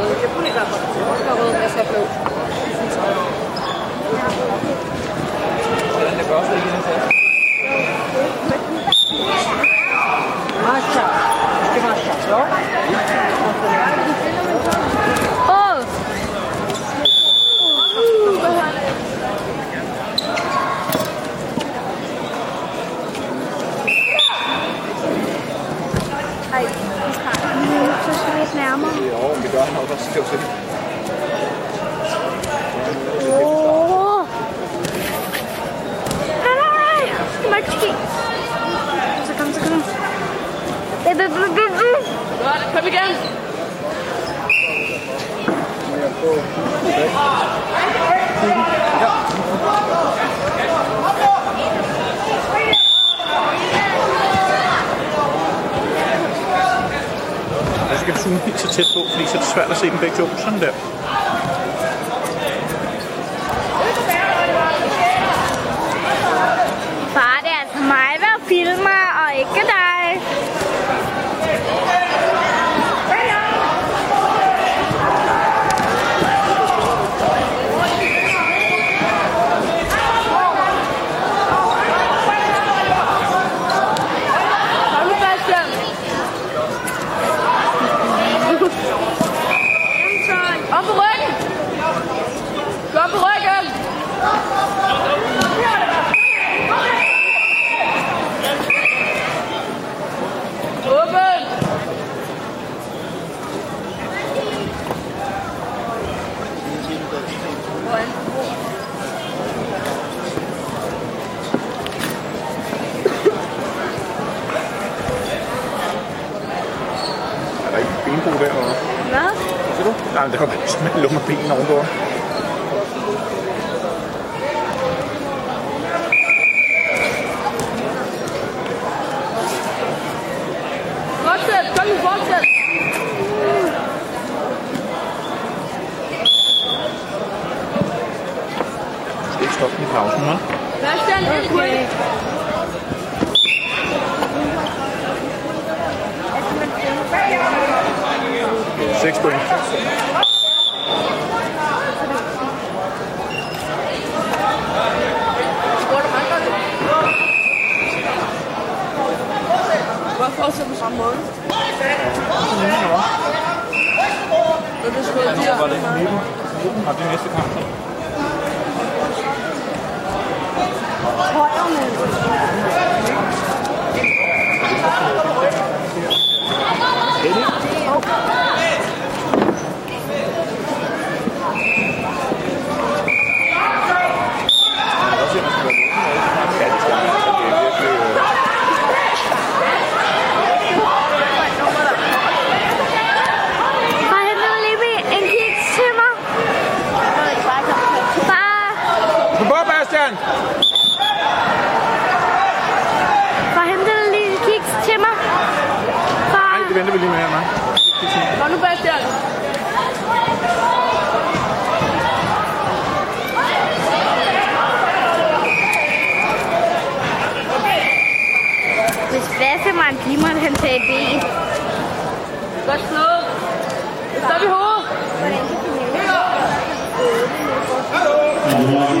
Por exemplo, por favor, dessa pergunta. Lidt nærmere. Jo, vi gør nok også skævt til. Åh! Nej! Det må ikke ske. Så kom, så kom. Det, det, det, det, det. Godt, kom igen. Jeg kan zoome helt så tæt på, fordi så er det svært at se dem begge to. Sådan der. benbo derovre. Hvad? Hvad siger du? Nej, men der var bare simpelthen lummer ben ovenpå. Fortsæt! Kom nu, fortsæt! Jeg skal ikke den i pausen, hva'? Hvad skal? 6 point. fortsætte på samme måde. Hvad er det, du skal gøre? Det 19? Har det næste kamp? Henter du lige en kiks til mig? Far, Nej, det venter vi lige med her, hva'? Kom nu, Bastian. hvis Vassemann mig, han tager ben. Godt slået. Stop i hovedet. Og nu har